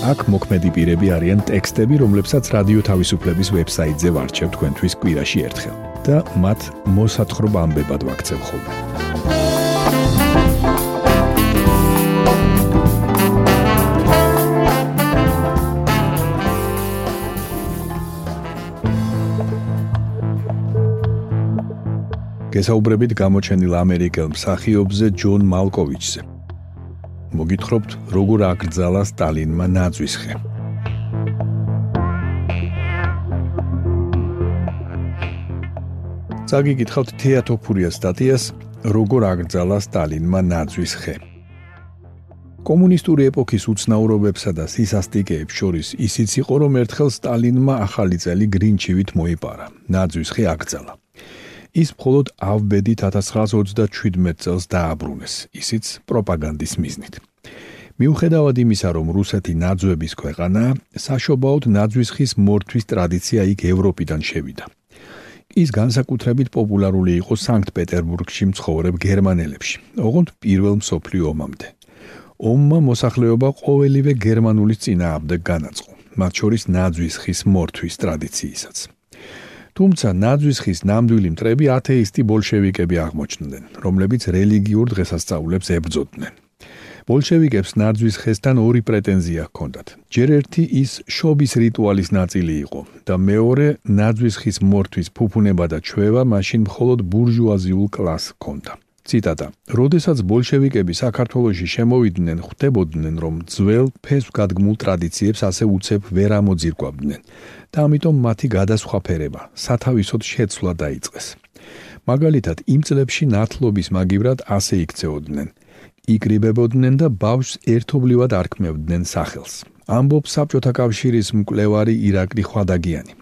აქ მოქმედი პირები არიან ტექსტები, რომლებსაც რადიო თავისუფლების ვებსაიტზე ვარჩევ თქვენთვის კვირაში ერთხელ და მათ მოსათხრობ ამბებად ვაქცევ ხოლმე. გესაუბრებით გამოჩენილ ამერიკელ მსახიობზე ჯონ მალკოვიჩზე. მოგითხრობთ, როგორ აკრძალა სტალინმა ნაძვისხე. წაგიკითხავთ თეატოფურია სტატიას, როგორ აკრძალა სტალინმა ნაძვისხე. კომუნისტური ეპოქის უცნაურობებსა და სისასტიკეებს შორის ისიც იყო, რომ ერთხელ სტალინმა ახალი წელი გრინჩივით მოიპარა. ნაძვისხე აკრძალა. ის მხოლოდ ავბედით 1927 წელს დააბრუნეს, ისიც პროპაგანდის მიზნით. მიუხედავად იმისა, რომ რუსეთი ნაძვების ქვეყანა, საშობაოდ ნაძვის ხის მორთვის ტრადიცია იქ ევროპიდან შევიდა. ის განსაკუთრებით პოპულარული იყო სანქტ-პეტერბურგში მცხოვრებ გერმანელებში, ოღონდ პირველ მსოფლიო ომამდე. ომმა მოსახლეობა ყოველივე გერმანული წინააღმდეგ განაწყო, მათ შორის ნაძვის ხის მორთვის ტრადიციისაც. თუმცა ნაძვის ხის ნამდვილი მტრები ათეისტი ბოლშევიკები აღმოჩნდნენ, რომლებიც რელიგიურ დღესასწაულებს ებრძოდნენ. ბოლშევიკებს ნაძვის ხესთან ორი პრეტენზია ჰქონდათ. ჯერ ერთი ის შობის რიტუალის ნაწილი იყო და მეორე ნაძვის ხის მორთვის ფუფუნება და ჩვევა მაშინ მხოლოდ ბურჟუაზიულ კლასს ჰქონდა. ციტატა: "როდესაც ბოლშევიკები საქართველოში შემოვიდნენ, ხვდებოდნენ, რომ ძველ ფესვგადგმულ ტრადიციებს ასე უცებ ვერ ამოძირკვავდნენ და ამიტომ მათი გადასხვაფერება, სათავისოდ შეცვლა დაიწყეს. მაგალითად, იმ წლებში ნათლობის მაგივრად ასე იქცეოდნენ: იკრიბებოდნენ და ბავშვს ერთობლივად არქმევდნენ სახელს. ამბობს საბჭოთა კავშირის მკვლევარი ირაკლი ხვადაგიანი.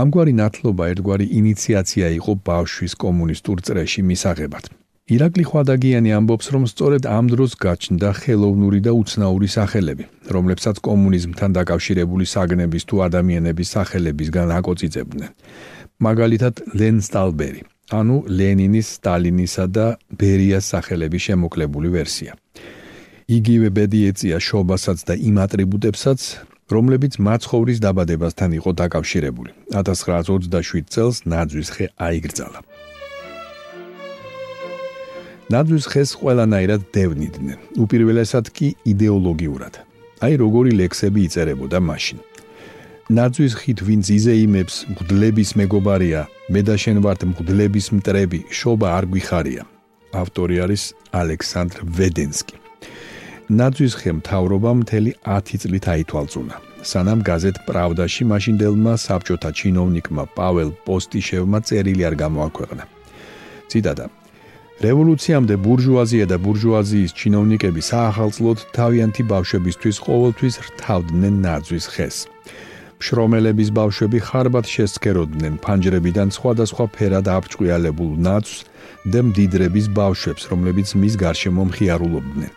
ამგვარი ნათლობა ერთგვარი ინიციაცია იყო ბავშვის კომუნისტურ წრეში მისაღებად. ირაკლი ხვადაგიანი ამბობს, რომ სწორედ ამ დროს გაჩნდა ხელოვნური და უცნაური სახელები, რომლებსაც კომუნიზმთან დაკავშირებული საგნების თუ ადამიანების სახელებისგან აკოწიწებდნენ. მაგალითად, ლენ სტალბერი, ანუ ლენინის, სტალინისა და ბერიას სახელების შემოკლებული ვერსია. იგივე ბედი ეწია შობასაც და იმ ატრიბუტებსაც, რომლებიც მაცხოვრის დაბადებასთან იყო დაკავშირებული. 1927 წელს ნაძვის ხე აიგრძალა. ნაძვის ხეს ყველანაირად დევნიდნენ, უპირველესად კი იდეოლოგიურად. აი როგორი ლექსები იწერებოდა მაშინ. ნაძვის ხით ვინც იზე იმებს მღვდლების მეგობარია. მე და შენ ვართ მღვდლების მტრები შობა არ გვიხარია. ავტორი არის ალექსანდრ ვედენსკი. ნაძვის ხემ თავრობა მთელი 10 წლით აითვალწუნა. სანამ გაზეთ პრავდაში მაშინდელმა საბჭოთა ჩინოვნიკმა პაველ პოსტიშევმა წერილი არ გამოაქვეყნა. ციტატა რევოლუციამდე ბურჟუაზია და ბურჟუაზიის ჩინოვნიკები საახალწლოდ თავიანთი ბავშვებისთვის ყოველთვის რთავდნენ ნაძვის ხეს. შრომელების ბავშვები ხარბად შესწეროდნენ ფანჯრებიდან სხვადასხვა ფერად აფჭყიალებულ ნაცს და მდიდრების ბავშვებს, რომლებიც მის გარშემო მხიარულობდნენ.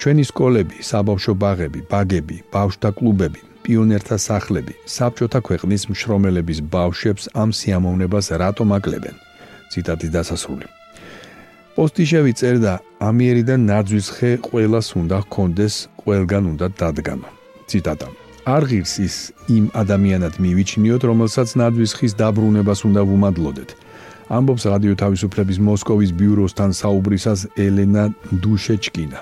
ჩვენი სკოლები, საბავშვო ბაღები, ბაგები, ბავშვთა კლუბები, პიონერთა სახლები, საბჭოთა ქვეყნის მშრომელების ბავშვებს ამ სიამოვნებას რატომ აკლებენ? ციტატის დასასრული. პოსტიშევი წერდა: ამიერიდან ნაძვის ხე ყოველას უნდა ჰქონდეს, ყველგან უნდა დადგანო. ციტატა: არ ღირს ის იმ ადამიანად მივიჩნიოთ, რომელსაც ნადვის ხის დაბრუნებას უნდა ვუმადლოდეთ. ამბობს რადიო თავისუფლების მოსკოვის ბიუროსთან საუბრისას ელენა დუშეჩკინა.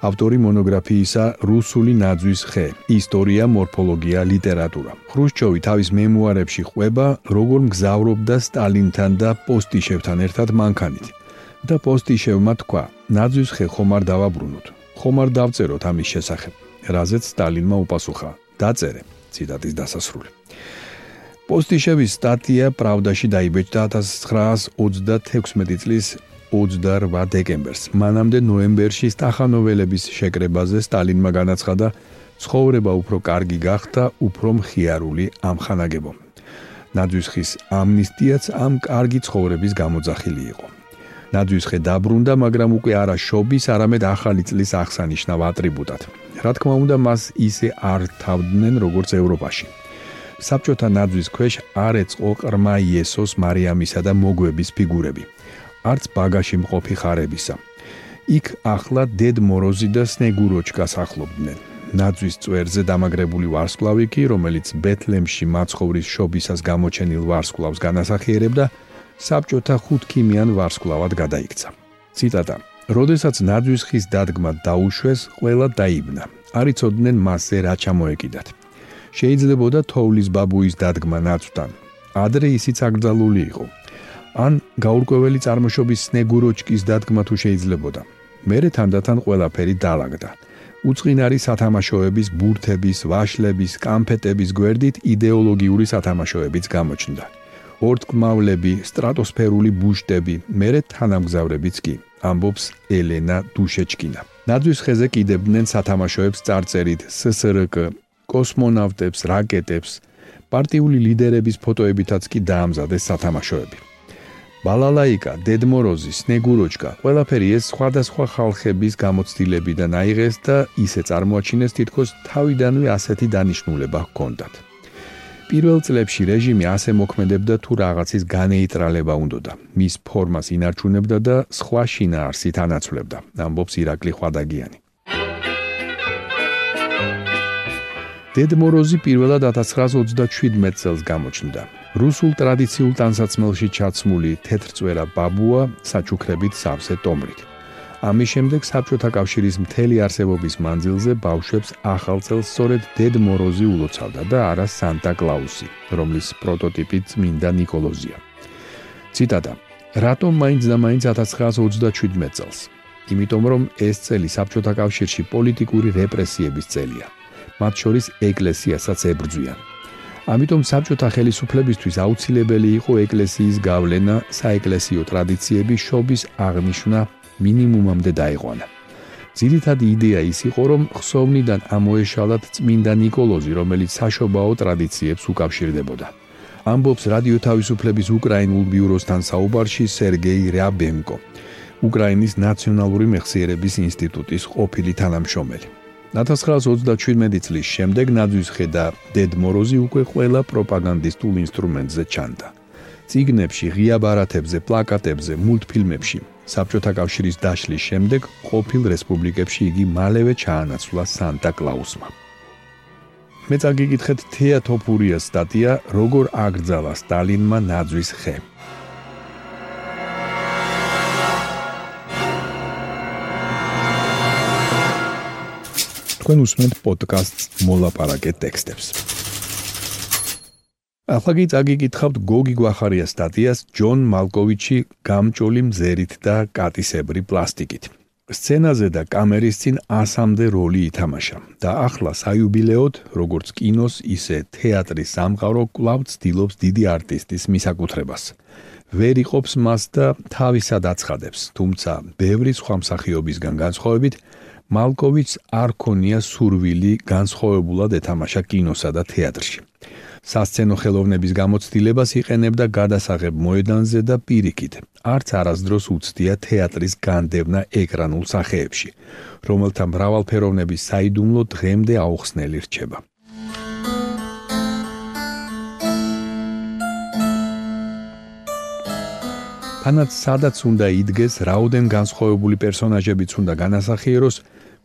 ავტორი მონოგრაფიისა რუსული ნაძვის ხე: ისტორია, მორფოლოგია, ლიტერატურა. ხრუშჩოვი თავის მემუარებში ყვება, როგორ მგზავრობდა სტალინთან და პოსტიშევთან ერთად მანქანით. და პოსტიშევმა თქვა: ნაძვის ხე ხომ არ დავაბრუნოთ? ხომ არ დავწეროთ ამის შესახებ? რაზეც სტალინმა უპასუხა: დაწერე ციტატის დასასრული პოსტიშევის სტატია პრავდაში დაიბეჭდა 1936 წლის 28 დეკემბერს მანამდე ნოემბერში სტახანოველების შეკრებაზე სტალინმა განაცხადა ცხოვრება უფრო კარგი გახდა, უფრო მხიარული ამხანაგებო. ნაძვის ხის ამნისტიაც ამ კარგი ცხოვრების გამოძახილი იყო. ნაძვის ხე დაბრუნდა, მაგრამ უკვე არა შობის, არამედ ახალი წლის აღსანიშნავ ატრიბუტად. რა თქმა უნდა, მას ისე არ თავდნენ, როგორც ევროპაში. საბჭოთა ნაძვის ქვეშ არ ეწყო ყრმა იესოს, მარიამისა და მოგვების ფიგურები. არც ბაგაში მყოფი ხარებისა. იქ ახლა დედ მოროზი და სნეგუროჩკას ახლობდნენ. ნაძვის წვერზე დამაგრებული ვარსკვლავი კი, რომელიც ბეთლემში მაცხოვრის შობისას გამოჩენილ ვარსკვლავს განასახიერებდა, საბჭოთა ხუთქიმიან ვარსკვლავად გადაიქცა. ციტატა: როდესაც ნაძვის ხის დადგმა დაუშვეს, ყველა დაიბნა. არიწოდნენ მასზე რა ჩამოეკიდათ. შეიძლებოდა თოვლის ბაბუის დადგმა ნაცვთან. ადრე ისიც აკრძალული იყო. ან გაურკვეველი წარმოშობის სნეგუროჩკის დადგმა თუ შეიძლებოდა. მერე თანდათან ყველაფერი დაალაგდა. უצინარი სათამაშოების, ბურთების, ვაშლების, კამფეტების გვერდით იდეოლოგიური სათამაშოებიც გამოჩნდა. ორთქმავლები, სტრატოსფერული ბუშტები, მერე თანამგზავრებიც კი, ამბობს ელენა დუშეჩკინა. ნაძვის ხეზე კიდებდნენ სათამაშოებს წარწერით SSRK, კოსმონავტებს, რაკეტებს, პარტიული ლიდერების ფოტოებითაც კი დაამზადეს სათამაშოები. ბალალაიკა, დედმოროზი, სნეგუროჩკა, ყველაფერი ეს სხვადასხვა ხალხების გამოცდილებიდან აიღეს და ისე წარმოაჩინეს თითქოს თავიდანვე ასეთი დანიშნულება ჰქონდათ. პირველ წლებში რეჟიმი ასე მოქმედებდა თუ რაღაცის განეიტრალება უნდოდა. მის ფორმას ინარჩუნებდა და სხვა შინაარსით ანაცვლებდა. ამბობს ირაკლი ხვადაგიანი. დედმოროზი პირველად 1927 წელს გამოჩნდა. რუსულ ტრადიციულ ტანსაცმელში ჩაცმული თეთრწვერა ბაბუა საჩუქრებით სავსე ტომრით. ამის შემდეგ საბჭოთა კავშირის მთელი არსებობის მანძილზე ბავშვებს ახალ წელს სწორედ დედ მოროზი ulოცავდა და არა სანტა კლაუსი, რომლის პროტოტიპი წმინდა ნიკოლოზია. ციტატა: რატომ მაინც და მაინც 1937 წელს? იმიტომ რომ ეს წელი საბჭოთა კავშირში პოლიტიკური რეპრესიების წელია. მათ შორის ეკლესიასაც ებრძვიან. ამიტომ საბჭოთა ხელისუფლებისთვის აუცილებელი იყო ეკლესიის გავლენა, საეკლესიო ტრადიციების შობის აღნიშვნა მინიმუმამდე დაიყვანა. ძირითადი იდეა ის იყო, რომ ხსოვნიდან ამოეშალათ წმინდა ნიკოლოზი, რომელიც საშობაო ტრადიციებს უკავშირდებოდა. ამბობს რადიო თავისუფლების უკრაინულ ბიუროსთან საუბარში სერგეი რაბენკო, უკრაინის ნაციონალური მეხსიერების ინსტიტუტის ყოფილი თანამშრომელი. 1937 წლის შემდეგ ნაძვის ხედა დედ მოროზი უკვე ყველა პროპაგანდისტულ ინსტრუმენტზე ჩანდა. ციგნებში, ღია ბარათებზე, პლაკატებზე, მულტფილმებში, საბჭოთა კავშირის დაშლის შემდეგ ყოფილ რესპუბლიკებში იგი მალევე ჩაანაცვლა სანტა კლაუსმა. მე წაგიკითხეთ თეატოფურიას სტატია როგორ აკრძალა სტალინმა ნაძვის ხე. თქვენ უსმენთ პოდკასტს მოლაპარაკე ტექსტებს. ახლა კი წაგიკითხავთ გოგი გვახარიას სტატიას ჯონ მალკოვიჩი გამჭოლი მზერით და კატისებრი პლასტიკით. სცენაზე და კამერის წინ ასამდე როლი ითამაშა და ახლა საიუბილეოდ, როგორც კინოს, ისე თეატრის სამყარო კვლავ ცდილობს დიდი არტისტის მისაკუთრებას. ვერ იყოფს მას და თავისად აცხადებს, თუმცა ბევრი სხვა მსახიობისგან განსხვავებით, მალკოვიჩს არ ქონია სურვილი განსხვავებულად ეთამაშა კინოსა და თეატრში. სასცენო ხელოვნების გამოცდილებას იყენებდა გადასაღებ მოედანზე და პირიქით. არც არასდროს უცდია თეატრის განდევნა ეკრანულ სახეებში, რომელთა მრავალფეროვნების საიდუმლო დღემდე აუხსნელი რჩება. თანაც სადაც უნდა იდგეს, რაოდენ განსხვავებული პერსონაჟებიც უნდა განასახიეროს,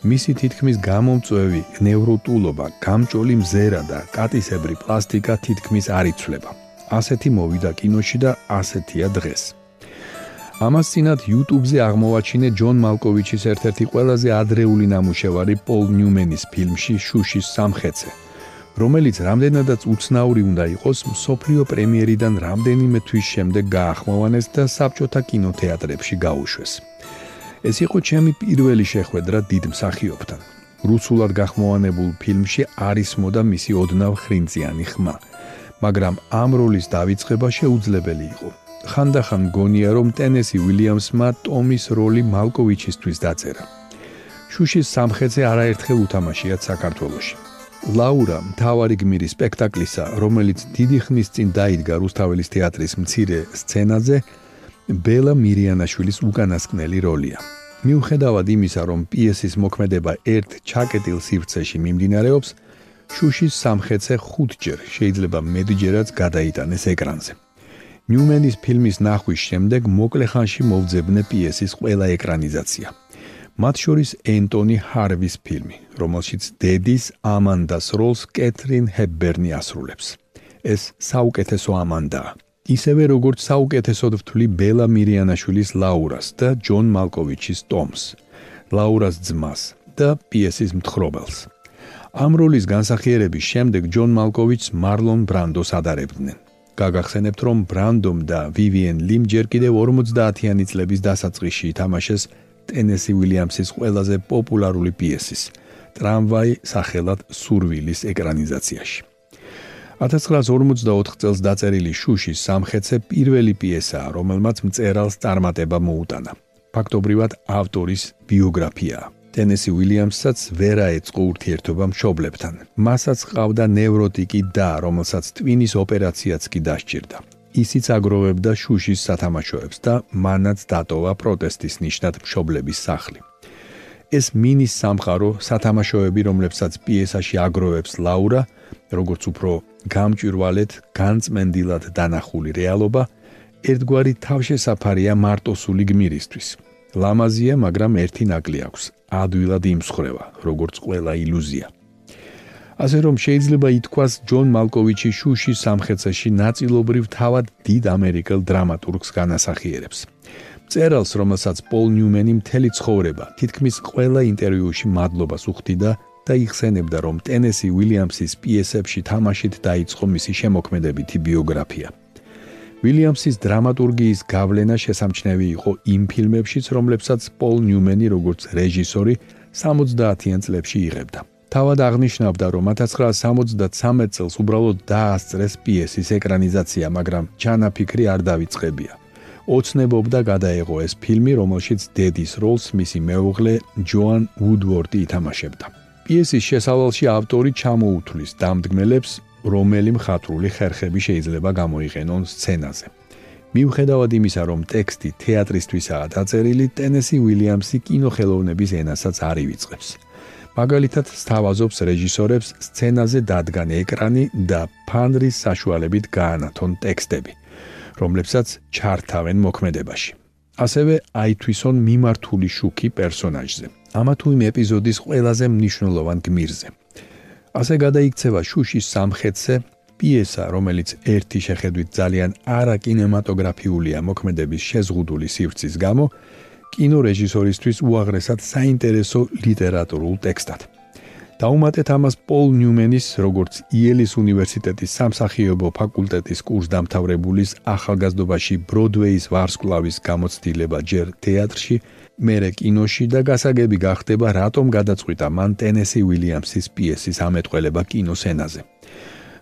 მისი თითქმის გამომწვევი ნევროტულობა, გამჭოლი მზერა და კატისებრი პლასტიკა თითქმის არ იცვლება. ასეთი მოვიდა კინოში და ასეთია დღეს. ამას წინათ YouTube-ზე აღმოვაჩინე ჯონ მალკოვიჩის ერთ-ერთი ყველაზე ადრეული ნამუშევარი პოლ ნიუმენის ფილმში შუშის სამხეცე, რომელიც რამდენადაც უცნაური უნდა იყოს, სოფლიო პრემიერიდან რამდენიმე თვის შემდეგ გაახმოვანეს და საბჭოთა კინოთეატრებში გაუშვეს. ეს იყო ჩემი პირველი შეხვედრა დიდ მსახიობთან. რუსულად გახმოვანებულ ფილმში არის მოდა მისი ოდნავ ხრინწიანი ხმა, მაგრამ ამ როლის დაიწყება შეუძლებელი იყო. ხანდახან გონია რომ ტენესი უილიამსმა ტომის როლი მალკოვიჩისთვის დაწერა. შუშის სამხედრე არაერთხელ უთამაშია საქართველოში. ლაურა მთავარი გმირი სპექტაკლისა, რომელიც დიდი ხნის წინ დაიდგა რუსთაველის თეატრის მცირე სცენაზე, ბელა მირიანაშვილის უკანასკნელი როლია. მიუხედავად იმისა, რომ პიესის მოქმედება ერთ ჩაკეტილ სივრცეში მიმდინარეობს, შუშის სამხედრე ხუთჯერ შეიძლება მეტჯერაც გადაიტანეს ეკრანზე. ნიუმენის ფილმის ნახვის შემდეგ მოკლე ხანში მოვძებნე პიესის ყველა ეკრანიზაცია. მათ შორის ენტონი ჰარვის ფილმი, რომელშიც დედის ამანდას როლს კეთრინ ჰებბერნი ასრულებს. ეს საუკეთესო ამანდაა. ისევე როგორც საუკეთესოდ ვთვლი ბელა მირიანაშვილის ლაურას და ჯონ მალკოვიჩის ტომს, ლაურას ძმას და პიესის მთხრობელს. ამ როლის განსახიერების შემდეგ ჯონ მალკოვიჩს მარლონ ბრანდოს ადარებდნენ. გაგახსენებთ, რომ ბრანდომ და ვივიენ ლიმ ჯერ კიდევ 50-იანი წლების დასაწყისში ითამაშეს ტენესი უილიამსის ყველაზე პოპულარული პიესის ტრამვაი სახელად სურვილის ეკრანიზაციაში. 1954 წელს დაწერილი შუშის სამხეცე პირველი პიესაა, რომელმაც მწერალს წარმატება მოუტანა. ფაქტობრივად ავტორის ბიოგრაფიაა. ტენესი უილიამსაც ვერ აეწყო ურთიერთობა მშობლებთან. მასაც ყავდა ნევროტიკი და, რომელსაც ტვინის ოპერაციაც კი დასჭირდა. ისიც აგროვებდა შუშის სათამაშოებს და მანაც დატოვა პროტესტის ნიშნად მშობლების სახლი. ეს მინის სამყარო სათამაშოები, რომლებსაც პიესაში აგროვებს ლაურა, როგორც უფრო გამჭვირვალეთ, განწმენდილად დანახული რეალობა, ერთგვარი თავშესაფარია მარტოსული გმირისთვის. ლამაზია, მაგრამ ერთი ნაკლი აქვს. ადვილად იმსხრევა, როგორც ყველა ილუზია. ასე რომ შეიძლება ითქვას ჯონ მალკოვიჩი შუშის სამხეცაში ნაწილობრივ თავად დიდ ამერიკელ დრამატურგს განასახიერებს. წერალს, რომელსაც პოლ ნიუმენი მთელი ცხოვრება თითქმის ყველა ინტერვიუში მადლობას უხდიდა და იხსენებდა, რომ ტენესი უილიამსის პიესებში თამაშით დაიწყო მისი შემოქმედებითი ბიოგრაფია. უილიამსის დრამატურგიის გავლენა შესამჩნევი იყო იმ ფილმებშიც, რომლებსაც პოლ ნიუმენი როგორც რეჟისორი 70-იან წლებში იღებდა. თავად აღნიშნავდა, რომ 1973 წელს უბრალოდ დაასწრეს პიესის ეკრანიზაცია, მაგრამ ჩანაფიქრი არ დაიწყებია. ოცნებობდა გადაეღო ეს ფილმი, რომელშიც დედის როლს მისი მეუღლე ჯოან უდვორდი ითამაშებდა. პიესის შესავალში ავტორი ჩამოუთვლის დამდგმელებს, რომელი მხატვრული ხერხები შეიძლება გამოიყენონ სცენაზე. მიუხედავად იმისა, რომ ტექსტი თეატრისთვისაა დაწერილი, ტენესი უილიამსი კინოხელოვნების ენასაც არ ივიწყებს. მაგალითად, სთავაზობს რეჟისორებს სცენაზე დადგან ეკრანი და ფანრის საშუალებით გაანათონ ტექსტები, რომლებსაც ჩართავენ მოქმედებაში. ასევე აითვისონ მიმართული შუქი პერსონაჟზე. ამა თუ იმ ეპიზოდის ყველაზე მნიშვნელოვან გმირზე. ასე გადაიქცევა შუშის სამხეთზე პიესა, რომელიც ერთი შეხედვით ძალიან არაკინემატოგრაფიულია მოქმედების შეზღუდული სივრცის გამო, კინორეჟისორისთვის უაღრესად საინტერესო ლიტერატურულ ტექსტად. დაუმატეთ ამას პოლ ნიუმენის, როგორც იელის უნივერსიტეტის სამსახიობო ფაკულტეტის კურსდამთავრებულის ახალგაზრდობაში ბროდვეის ვარსკვლავის გამოცდილება ჯერ თეატრში, მერე კინოში და გასაგები გახდება, რატომ გადაწყვიტა მან ტენესი უილიამსის პიესის ამეტყველება კინოსცენაზე.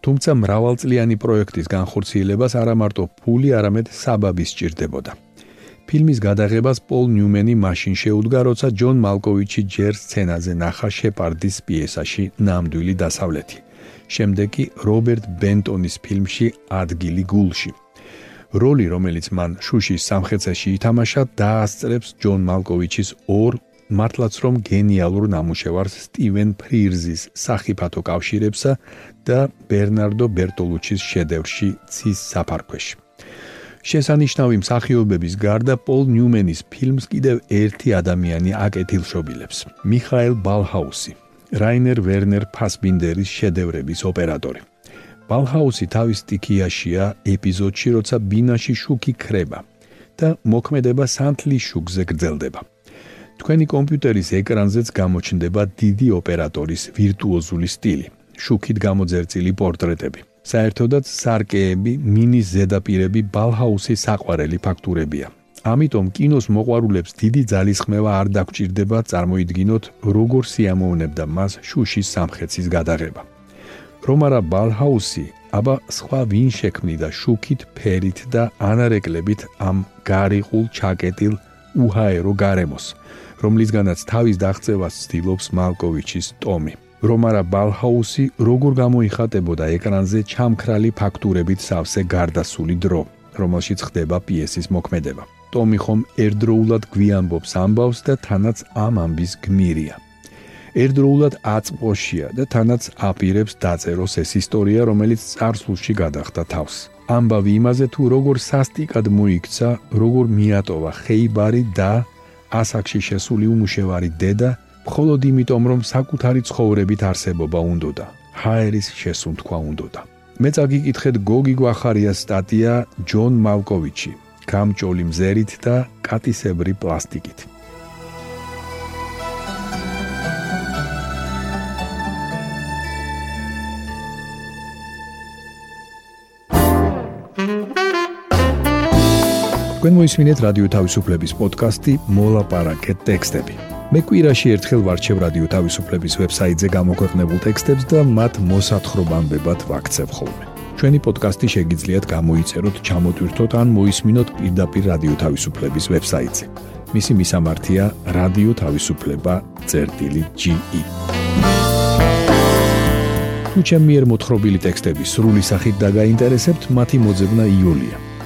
თუმცა მრავალწლიანი პროექტის განხორციელებას არა მარტო ფული, არამედ საბაბი სჭირდებოდა. ფილმის გადაღებას პოლ ნიუმენი მაშინ შეუდგა, როცა ჯონ მალკოვიჩი ჯერ სცენაზე ნახა შეპარდის პიესაში ნამდვილი დასავლეთი. შემდეგ კი რობერტ ბენტონის ფილმში ადგილი გულში. როლი, რომელიც მან შუშის სამხეცეში ითამაშა, დაასწრებს ჯონ მალკოვიჩის ორ მართლაც რომ გენიალურ ნამუშევარს სტივენ ფრირზის სახიფათო კავშირებსა და ბერნარდო ბერტოლუჩის შედევრში ცის საფარქვეში. შესანიშნავი მსახიობების გარდა პოლ ნიუმენის ფილმს კიდევ ერთი ადამიანი აკეთილშობილებს. მიხაელ ბალჰაუსი, რაინერ ვერნერ ფასბინდერის შედევრების ოპერატორი. ბალჰაუსი თავის სტიქიაშია ეპიზოდში, როცა ბინაში შუქი ქრება და მოქმედება სანთლის შუქზე გრძელდება. თქვენი კომპიუტერის ეკრანზეც გამოჩნდება დიდი ოპერატორის ვირტუოზული სტილი, შუქით გამოძერწილი პორტრეტები. საერთოდაც სარკეები, მინის ზედაპირები ბალჰაუსის საყვარელი ფაქტურებია. ამიტომ კინოს მოყვარულებს დიდი ძალისხმევა არ დაგჭირდება წარმოიდგინოთ, როგორ სიამოვნებდა მას შუშის სამხეცის გადაღება. რომ არა ბალჰაუსი, აბა სხვა ვინ შექმნიდა შუქით, ფერით და ანარეკლებით ამ გარიყულ ჩაკეტილ უჰაერო გარემოს, რომლისგანაც თავის დაღწევას ცდილობს მალკოვიჩის ტომი. რომარა ბალჰაუსი როგორ გამოიხატებოდა ეკრანზე ჩამქრალი ფაქტურებით სავსე გარდასული დრო, რომელშიც ხდება პიესის მოქმედება. ტომი ხომ ერთდროულად გვიანბობს ამბავს და თანაც ამ ამბის გმირია. ერთდროულად აწყვოშია და თანაც აპირებს დაწეროს ეს ისტორია, რომელიც წარსულში გადახდა თავს. ამბავი იმაზე თუ როგორ სასტიკად მოიქცა, როგორ მიატოვა ხეიბარი და ასაკში შესული უმუშევარი დედა, მხოლოდ იმიტომ რომ საკუთარი ცხოვრებით არსებობა უნდოდა. ჰაერის შესუნთქვა უნდოდა. მე წაგიკითხეთ გოგი გვახარიას სტატია ჯონ მალკოვიჩი, გამჭოლი მზერით და კატისებრი პლასტიკით. თქვენ მოისმინეთ რადიო თავისუფლების პოდკასტი მოლაპარაკე ტექსტები. მე კვირაში ერთხელ ვარჩევ რადიო თავისუფლების ვებსაიტზე გამოქვეყნებულ ტექსტებს და მათ მოსათხრობამდებად ვაქცევ ხოლმე. ჩვენი პოდკასტი შეგიძლიათ გამოიწეროთ, ჩამოტვირთოთ ან მოისმინოთ პირდაპირ რადიო თავისუფლების ვებსაიტზე. მისი მისამართია რადიო თავისუფლება.ge. თუ ჩემი მიერ მოთხრობილი ტექსტები სრული სახით დაგაინტერესებთ, მათი მოძებნა იულია.